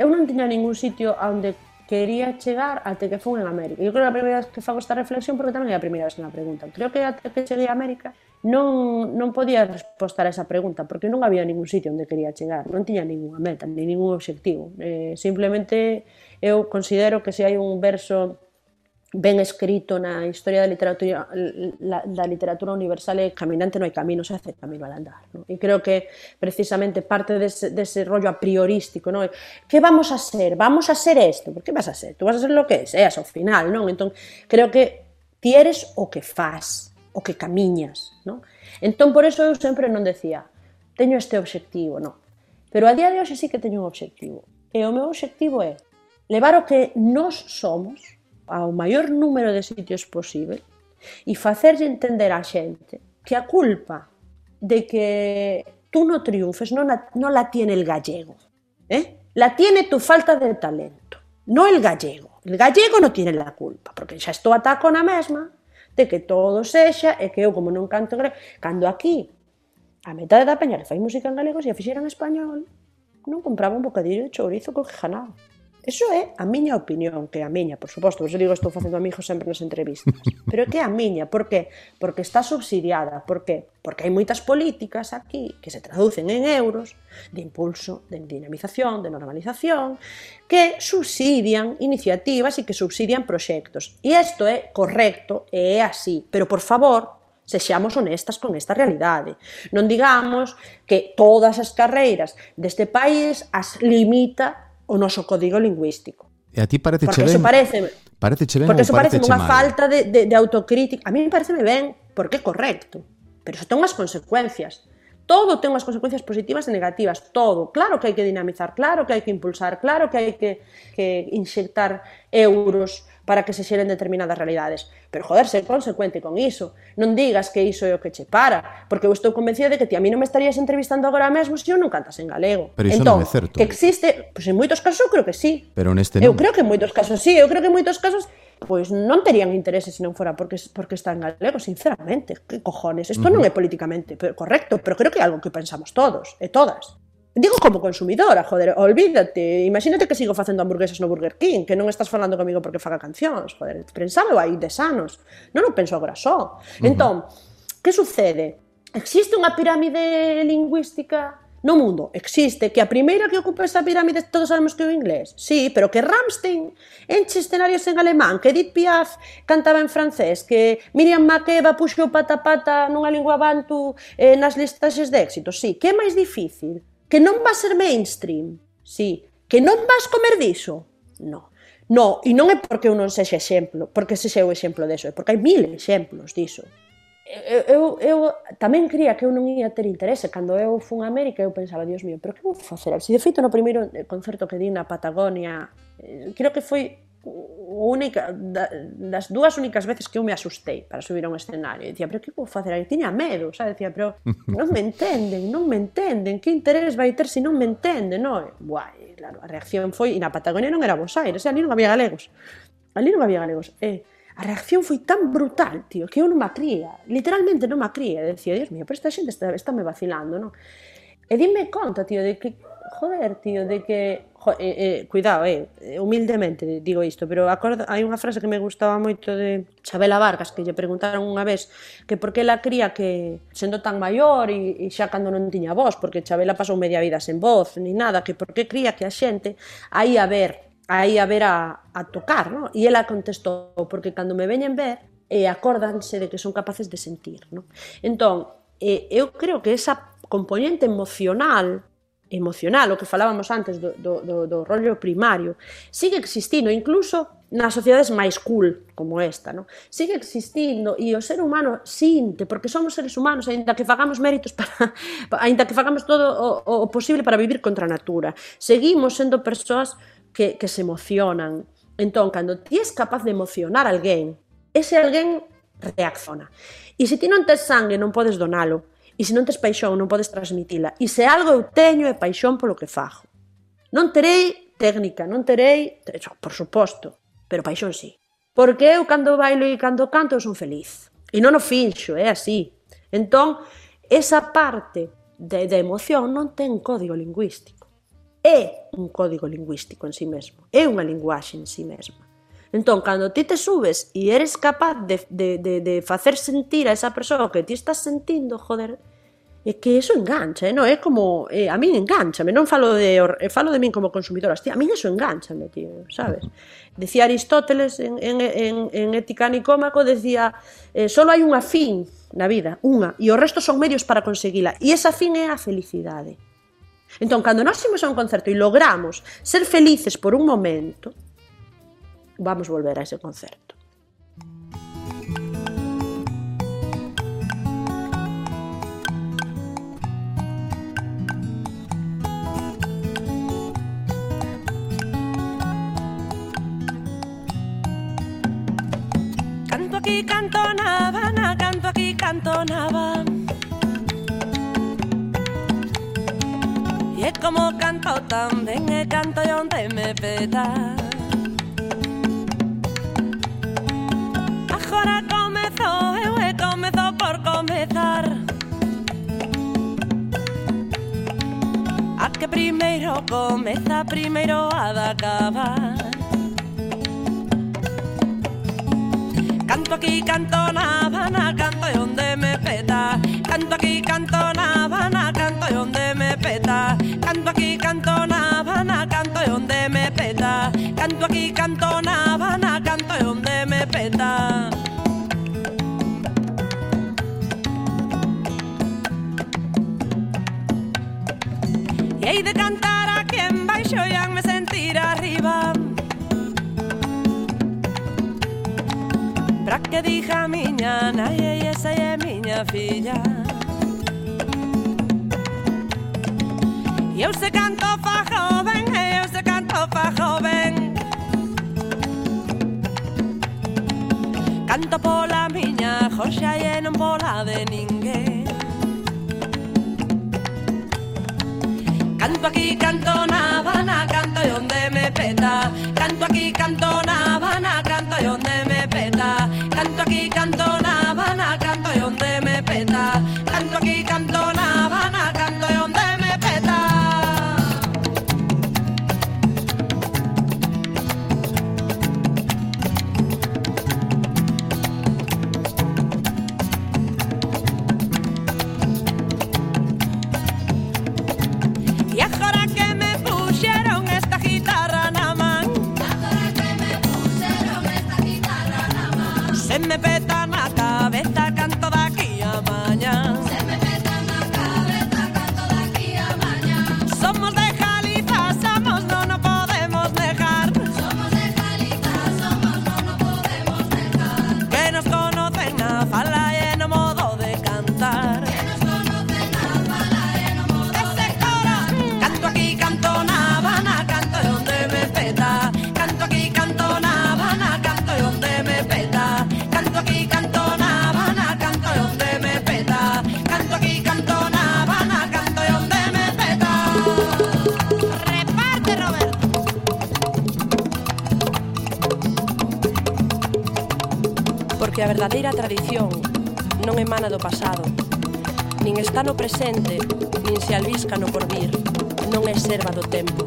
Eu non tiña ningún sitio onde quería chegar até que fun en América. Eu creo que a primeira vez que fago esta reflexión, porque tamén é a primeira vez que me preguntan, creo que até que cheguei a América non, non podía respostar a esa pregunta, porque non había ningún sitio onde quería chegar, non tiña ninguna meta, ni ningún obxectivo. Eh, simplemente eu considero que se hai un verso ben escrito na historia da literatura la, da literatura universal é caminante no hai camino, se hace camino al andar. ¿no? E creo que precisamente parte dese, dese rollo apriorístico, ¿no? que vamos a ser? Vamos a ser esto, por que vas a ser? Tú vas a ser lo que seas eh, ao final, ¿no? Entón, creo que ti eres o que faz, o que camiñas, ¿no? Entón, por eso eu sempre non decía, teño este obxectivo, non. Pero a día de hoxe sí que teño un obxectivo. E o meu obxectivo é levar o que nós somos, ao maior número de sitios posible e facerlle entender á xente que a culpa de que tú no triunfes non, a, non la tiene el gallego, ¿eh? la tiene tu falta de talento, no el gallego. El gallego non tiene la culpa, porque xa estou ataco na mesma de que todo sexa e que eu como non canto grego, cando aquí a metade da peña que fai música en galego se a fixera en español, non compraba un bocadillo de chourizo co que janaba. Eso é a miña opinión, que é a miña, por suposto, vos digo, estou facendo amigos sempre nas entrevistas, *laughs* pero que é a miña, por que? Porque está subsidiada, por que? Porque hai moitas políticas aquí que se traducen en euros de impulso, de dinamización, de normalización, que subsidian iniciativas e que subsidian proxectos. E isto é correcto e é así, pero por favor, sexamos honestas con esta realidade. Non digamos que todas as carreiras deste país as limita o noso código lingüístico. E a ti parece porque che ben? Parece, parece che ben porque iso parece unha mal. falta de, de, de autocrítica. A mí me parece ben porque é correcto, pero iso ten unhas consecuencias. Todo ten unhas consecuencias positivas e negativas, todo. Claro que hai que dinamizar, claro que hai que impulsar, claro que hai que, que inxectar euros para que se xeren determinadas realidades. Pero, joder, ser consecuente con iso. Non digas que iso é o que che para, porque eu estou convencida de que ti a mí non me estarías entrevistando agora mesmo se eu non cantas en galego. Pero iso entón, non é certo. Que existe, pois pues en moitos casos eu creo que sí. Pero neste non. Eu creo que en moitos casos sí, eu creo que en moitos casos pois non terían interese se non fora porque porque está en galego, sinceramente. Que cojones? Isto uh -huh. non é políticamente correcto, pero creo que é algo que pensamos todos e todas. Digo como consumidora, joder, olvídate. Imagínate que sigo facendo hamburguesas no Burger King, que non estás falando comigo porque faga cancións, joder, pensalo aí de sanos. Non o penso agora só. Uh -huh. Entón, que sucede? Existe unha pirámide lingüística no mundo existe que a primeira que ocupa esa pirámide todos sabemos que é o inglés. Sí, pero que Rammstein enche escenarios en alemán, que Edith Piaf cantaba en francés, que Miriam Makeba puxo pata pata nunha lingua bantu eh, nas listaxes de éxito. Sí, que é máis difícil Que non vas ser mainstream, sí. Que non vas comer diso, no. No, e non é porque eu non sexa exemplo, porque sexa o exemplo deso, é porque hai mil exemplos diso. Eu, eu, eu tamén cría que eu non ia ter interese. Cando eu fun a América, eu pensaba, Dios mío, pero que vou facer? Se de feito no primeiro concerto que di na Patagonia, eh, creo que foi única, da, das dúas únicas veces que eu me asustei para subir a un escenario. E dicía, pero que vou facer aí? Tiña medo, sabe? Dicía, pero *laughs* non me entenden, non me entenden, que interés vai ter se si non me entenden, non? Guai, claro, a reacción foi, e na Patagonia non era Bos Aires, ali non había galegos. Ali non había galegos. E a reacción foi tan brutal, tío, que eu non me cría, literalmente non me cría. Dicía, Dios mío, pero esta xente está, está me vacilando, non? E dime conta, tío, de que, joder, tío, de que jo, eh, eh, cuidado, eh, eh, humildemente digo isto, pero acordo, hai unha frase que me gustaba moito de Xabela Vargas, que lle preguntaron unha vez que por que ela cría que sendo tan maior e, e xa cando non tiña voz, porque Xabela pasou media vida sen voz, ni nada, que por que cría que a xente aí a ver, aí a ver a, a tocar, no? E ela contestou, porque cando me veñen ver, e eh, acórdanse de que son capaces de sentir, no? Entón, eh, eu creo que esa componente emocional emocional, o que falábamos antes do, do, do, do rollo primario, sigue existindo incluso nas sociedades máis cool como esta, no? Sigue existindo e o ser humano sinte, porque somos seres humanos, aínda que fagamos méritos para *laughs* aínda que fagamos todo o, o posible para vivir contra a natura. Seguimos sendo persoas que, que se emocionan. Entón, cando ti és capaz de emocionar alguén, ese alguén reacciona. E se ti non tes sangue, non podes donalo E se non tes paixón, non podes transmitila. E se algo eu teño é paixón polo que fago. Non terei técnica, non terei, por suposto, pero paixón sí. Porque eu cando bailo e cando canto eu son feliz. E non o finxo, é así. Entón, esa parte de, de emoción non ten código lingüístico. É un código lingüístico en sí mesmo. É unha linguaxe en sí mesma. Entón, cando ti te subes e eres capaz de, de, de, de facer sentir a esa persoa que ti estás sentindo, joder, é que eso engancha, eh? no? É como, eh, a min enganchame, non falo de, eh, falo de min como consumidora, hostia, a min eso enganchame, tío, sabes? Decía Aristóteles en, en, en, en Ética Nicómaco, decía, eh, solo hai unha fin na vida, unha, e o resto son medios para conseguila, e esa fin é a felicidade. Entón, cando nós imos a un concerto e logramos ser felices por un momento, vamos volver a ese concerto. Canto aquí, canto en Habana, canto aquí, canto en Habana. Y es como canto también, canto yo donde me peta. agora comezo eu eh, e comezo por comezar A que primeiro comeza, primeiro a de acabar. Canto aquí, canto na Habana, canto onde me peta. Canto aquí, canto na Habana, canto onde me peta. Canto aquí, canto na Habana, canto onde me peta. Canto aquí, canto na Habana, canto onde me peta. hei de cantar a en baixo e me sentir arriba. Pra que diga a miña nai e esa é miña filla E eu se canto fa joven, e eu se canto fa joven. Canto pola miña Jorxa e non pola de ninguén Canto aquí, canto na Habana, canto y donde me peta. Canto aquí, canto na Habana, canto y donde me verdadeira tradición non emana do pasado, nin está no presente, nin se albisca no porvir, non é serva do tempo.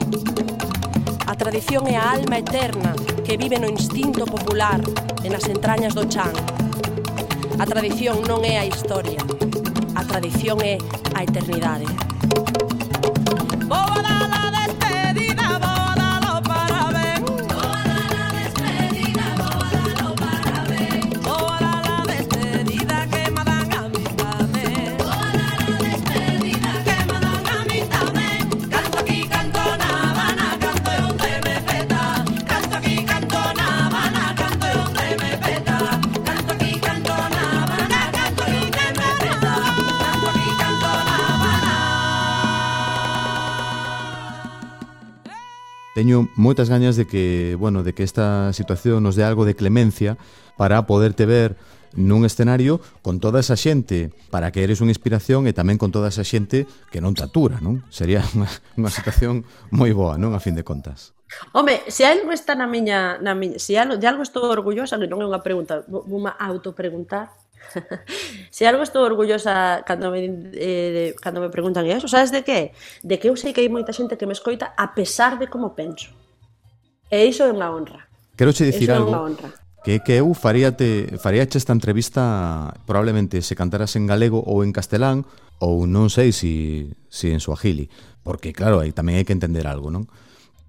A tradición é a alma eterna que vive no instinto popular e nas entrañas do chan. A tradición non é a historia, a tradición é a eternidade. Boa! teño moitas gañas de que, bueno, de que esta situación nos dé algo de clemencia para poderte ver nun escenario con toda esa xente para que eres unha inspiración e tamén con toda esa xente que non te atura, non? Sería *laughs* unha, unha situación moi boa, non? A fin de contas. Home, se algo está na miña, na miña se algo, de algo estou orgullosa, que non é unha pregunta, vou autopreguntar, *laughs* Se algo estou orgullosa cando me, eh, cando me preguntan eso, sabes de que? De que eu sei que hai moita xente que me escoita a pesar de como penso. E iso é unha honra. Quero che dicir algo. honra. Que que eu faríate, faríache esta entrevista probablemente se cantaras en galego ou en castelán ou non sei si, si en suajili, porque claro, aí tamén hai que entender algo, non?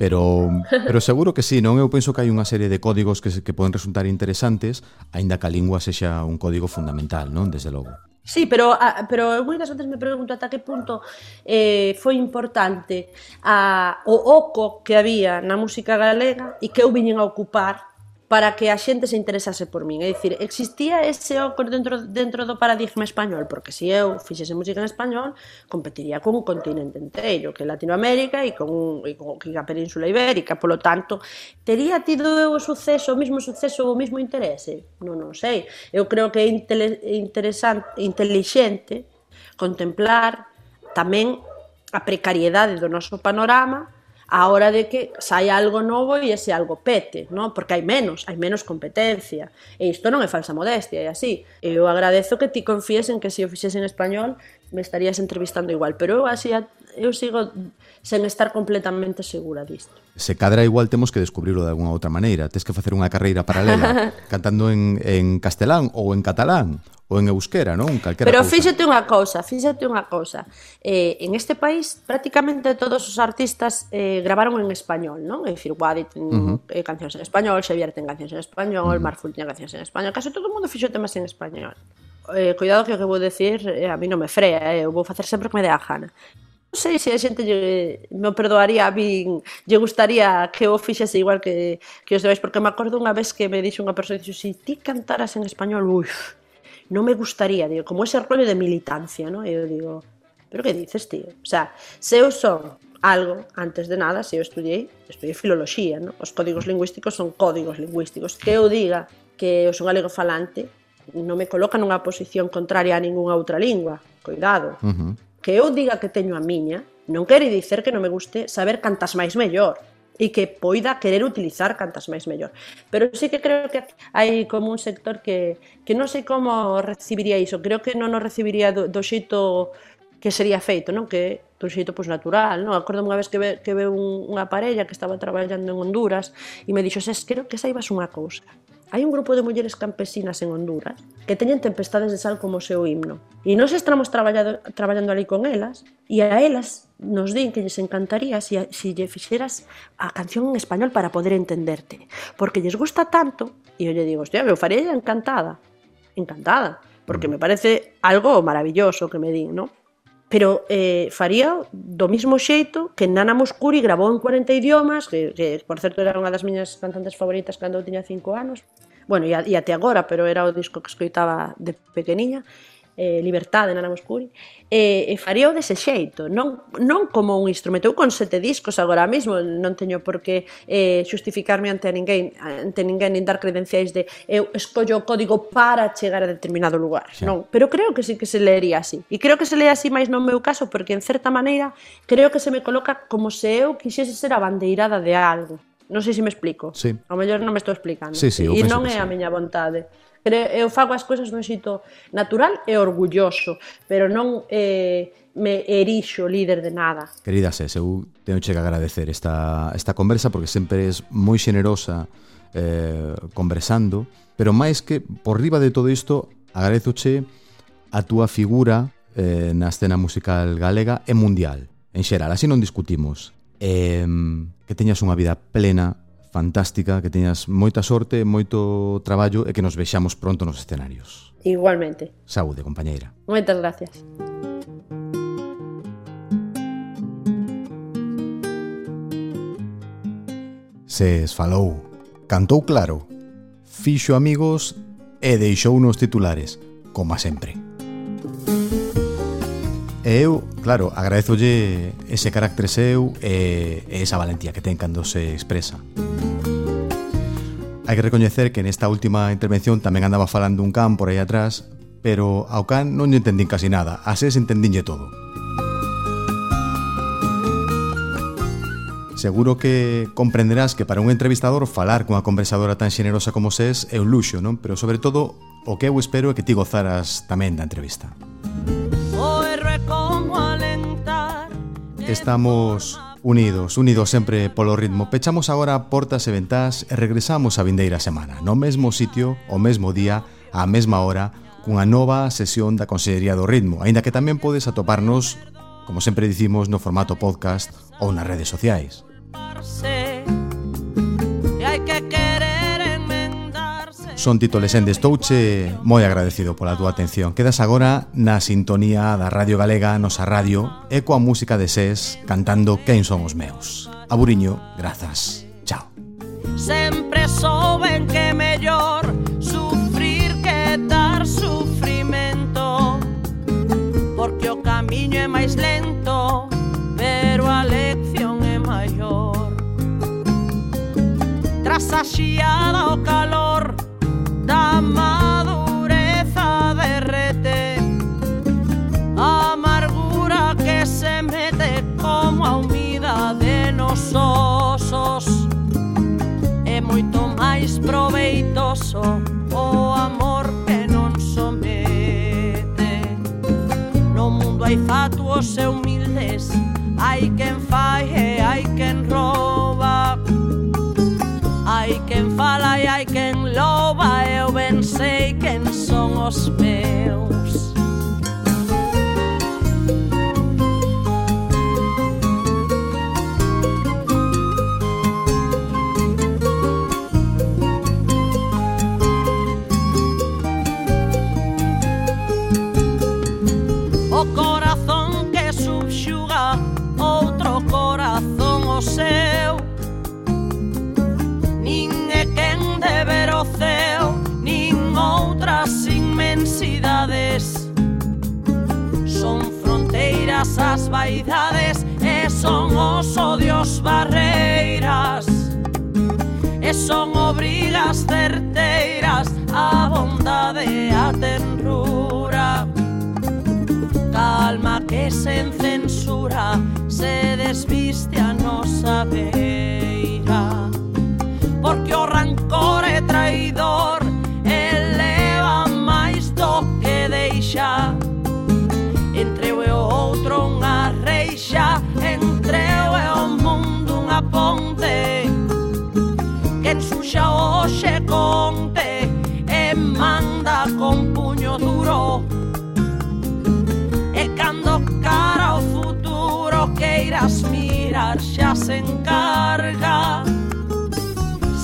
Pero, *laughs* pero seguro que sí, non? Eu penso que hai unha serie de códigos que, que poden resultar interesantes, aínda que a lingua sexa un código fundamental, non? Desde logo. Sí, pero, a, pero eu moitas veces me pregunto ata que punto eh, foi importante a, o oco que había na música galega e que eu viñen a ocupar para que a xente se interesase por min. É dicir, existía ese ócor dentro, dentro do paradigma español, porque se eu fixese música en español, competiría con o continente inteiro, que é Latinoamérica e con, e con que a Península Ibérica. Polo tanto, tería tido eu o suceso, o mismo suceso, o mismo interese? Non, non sei. Eu creo que é interesante, intelixente contemplar tamén a precariedade do noso panorama a hora de que sai algo novo e ese algo pete, non? Porque hai menos, hai menos competencia. E isto non é falsa modestia, é así. Eu agradezo que ti confíes en que se o fixese en español me estarías entrevistando igual, pero eu así eu sigo sen estar completamente segura disto. Se cadra igual temos que descubrirlo de alguna outra maneira. Tes que facer unha carreira paralela *laughs* cantando en, en castelán ou en catalán ou en euskera, non? Calquera Pero cousa. fíxate unha cousa, fíxate unha cousa. Eh, en este país prácticamente todos os artistas eh, gravaron en español, non? É dicir, Wadi ten uh -huh. eh, cancións en español, Xavier ten cancións en español, uh -huh. Marful ten cancións en español, case todo o mundo fixo temas en español eh, cuidado que o que vou decir eh, a mí non me frea, eh, eu vou facer sempre que me dé a gana non sei se a xente lle, me perdoaría a min, lle gustaría que o fixese igual que, que os demais, porque me acordo unha vez que me dixo unha persoa, dixo, si ti cantaras en español, uff, non me gustaría, digo, como ese rollo de militancia, ¿no? E eu digo, pero que dices, tío? O sea, se eu son algo, antes de nada, se eu estudiei, estudiei filoloxía, ¿no? Os códigos lingüísticos son códigos lingüísticos. Que eu diga que eu son galego falante, non me coloca nunha posición contraria a ningunha outra lingua, cuidado. Uh -huh que eu diga que teño a miña, non quere dicer que non me guste saber cantas máis mellor e que poida querer utilizar cantas máis mellor. Pero sí que creo que hai como un sector que, que non sei como recibiría iso, creo que non o recibiría do, do xeito que sería feito, non? Que do xeito pois natural, non? Acordo unha vez que ve, que ve un, unha parella que estaba traballando en Honduras e me dixo, "Es, creo que saibas unha cousa hai un grupo de mulleres campesinas en Honduras que teñen tempestades de sal como o seu himno. E nós estamos traballado, traballando ali con elas e a elas nos din que lles encantaría se si, si lle fixeras a canción en español para poder entenderte. Porque lles gusta tanto, e eu lle digo, hostia, eu farei encantada. Encantada, porque mm. me parece algo maravilloso que me din, non? pero eh, faría do mismo xeito que Nana Moscuri grabou en 40 idiomas, que, que por certo era unha das miñas cantantes favoritas cando eu tiña 5 anos, bueno, e, e até agora, pero era o disco que escoitaba de pequeniña, eh, Libertade na Ana Moscuri eh, e, e faría dese xeito non, non como un instrumento eu con sete discos agora mesmo non teño por que eh, justificarme ante ninguén ante ninguén nin dar credenciais de eu escollo o código para chegar a determinado lugar sí. non pero creo que sí que se leería así e creo que se lee así máis no meu caso porque en certa maneira creo que se me coloca como se eu quixese ser a bandeirada de algo non sei se me explico. Sí. Ao mellor non me estou explicando. Sí, sí, e non é a miña vontade pero eu fago as cousas dun xeito natural e orgulloso, pero non eh, me erixo líder de nada. Querida Ses, eu teño que agradecer esta, esta conversa porque sempre es moi xenerosa eh, conversando, pero máis que por riba de todo isto agradezoche a túa figura eh, na escena musical galega e mundial en xeral, así non discutimos. Eh, que teñas unha vida plena fantástica, que teñas moita sorte, moito traballo e que nos vexamos pronto nos escenarios. Igualmente. Saúde, compañeira. Moitas gracias. Se esfalou, cantou claro, fixo amigos e deixou nos titulares, como sempre. E eu, claro, agradezolle ese carácter seu e, e esa valentía que ten cando se expresa. Hai que recoñecer que nesta última intervención tamén andaba falando un can por aí atrás, pero ao can non lle entendín casi nada, a ses entendínlle todo. Seguro que comprenderás que para un entrevistador falar cunha conversadora tan xenerosa como ses é un luxo, non? Pero sobre todo, o que eu espero é que ti gozaras tamén da entrevista. O erro é como a estamos unidos, unidos sempre polo ritmo. Pechamos agora portas e ventás e regresamos a vindeira semana, no mesmo sitio, o mesmo día, á mesma hora, cunha nova sesión da Consellería do Ritmo, aínda que tamén podes atoparnos, como sempre dicimos, no formato podcast ou nas redes sociais. Son Tito Lesende Estouche, moi agradecido pola túa atención. Quedas agora na sintonía da Radio Galega, nosa radio, e coa música de SES cantando Quen son os meus. Aburiño, grazas. Chao. Sempre souben que mellor sufrir que dar sufrimento Porque o camiño é máis lento, pero a lección é maior Tras a xiada o calor da madureza derrete, amargura que se mete como a humida de nos osos. É moito máis proveitoso o amor que non somete. No mundo hai fatuos e humildes, hai quen fai e cos meu. as vaidades E son os odios barreiras E eh, son oh, obrigas certeiras A bondade e a tenrura Calma que sen censura Se desviste a nosa beira. Porque o rancor é traidor xa hoxe conte e manda con puño duro. E cando cara ao futuro queiras mirar xa se encarga.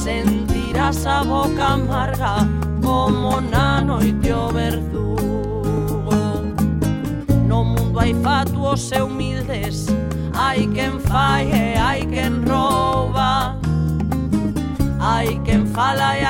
Sentirás a boca amarga como na noite o verdugo no mundo hai fatuos e humildes hai quen fai e Himalaya.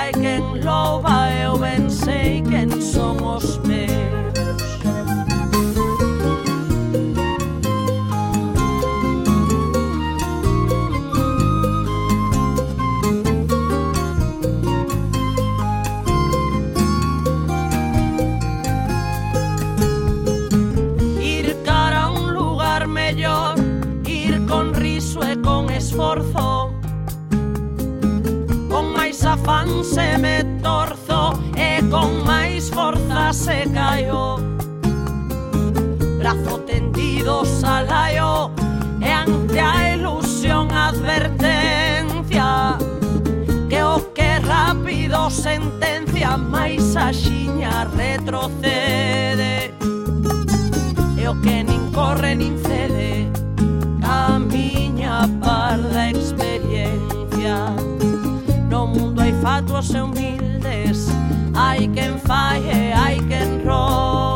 tierra se cayó. Brazo tendidos alaio e ante a ilusión advertencia, que o que rápido sentencia, máis a xiña retrocede, e o que nin corre nin cede, camiña parda experiencia. No mundo hai fatuos e humildes, I can fly, I can roll.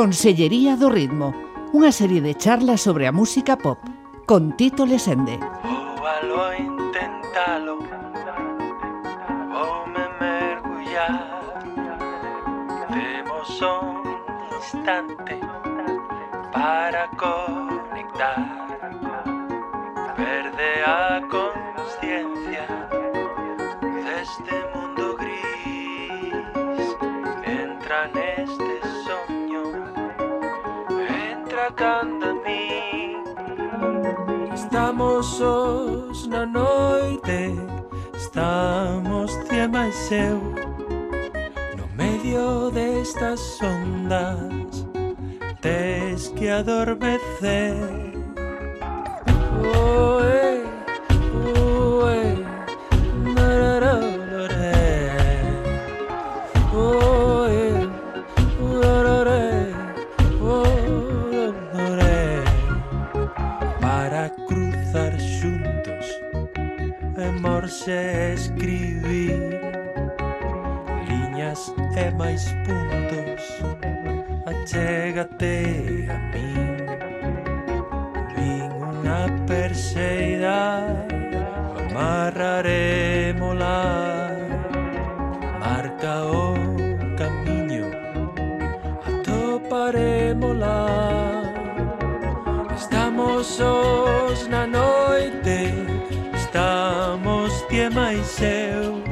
Consellería do Ritmo, unha serie de charlas sobre a música pop, con Tito Lesende. Púbalo, intentalo, voume oh, mergullar, temos un instante para correr. seu No medio destas ondas Tes que adormecer. Indica o camiño Atoparémola Estamos sós na noite Estamos tie máis eu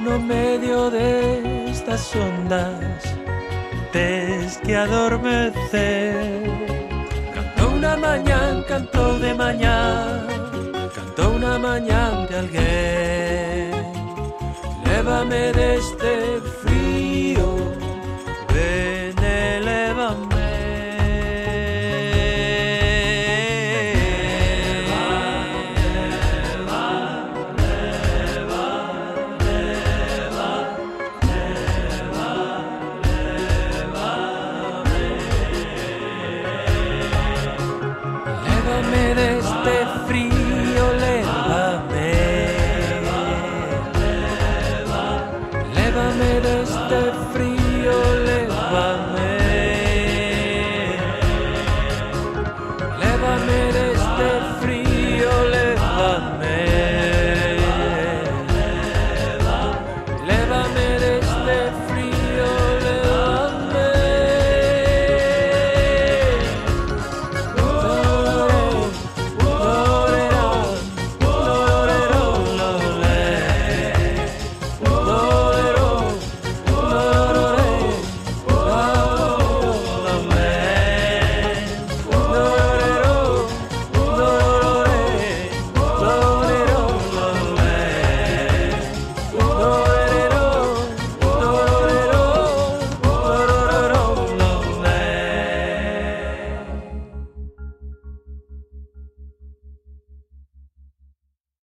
No medio destas ondas Tes que adormecer. Cantou na mañán, cantou de mañán Cantou na mañán de alguén. llévame de este frío.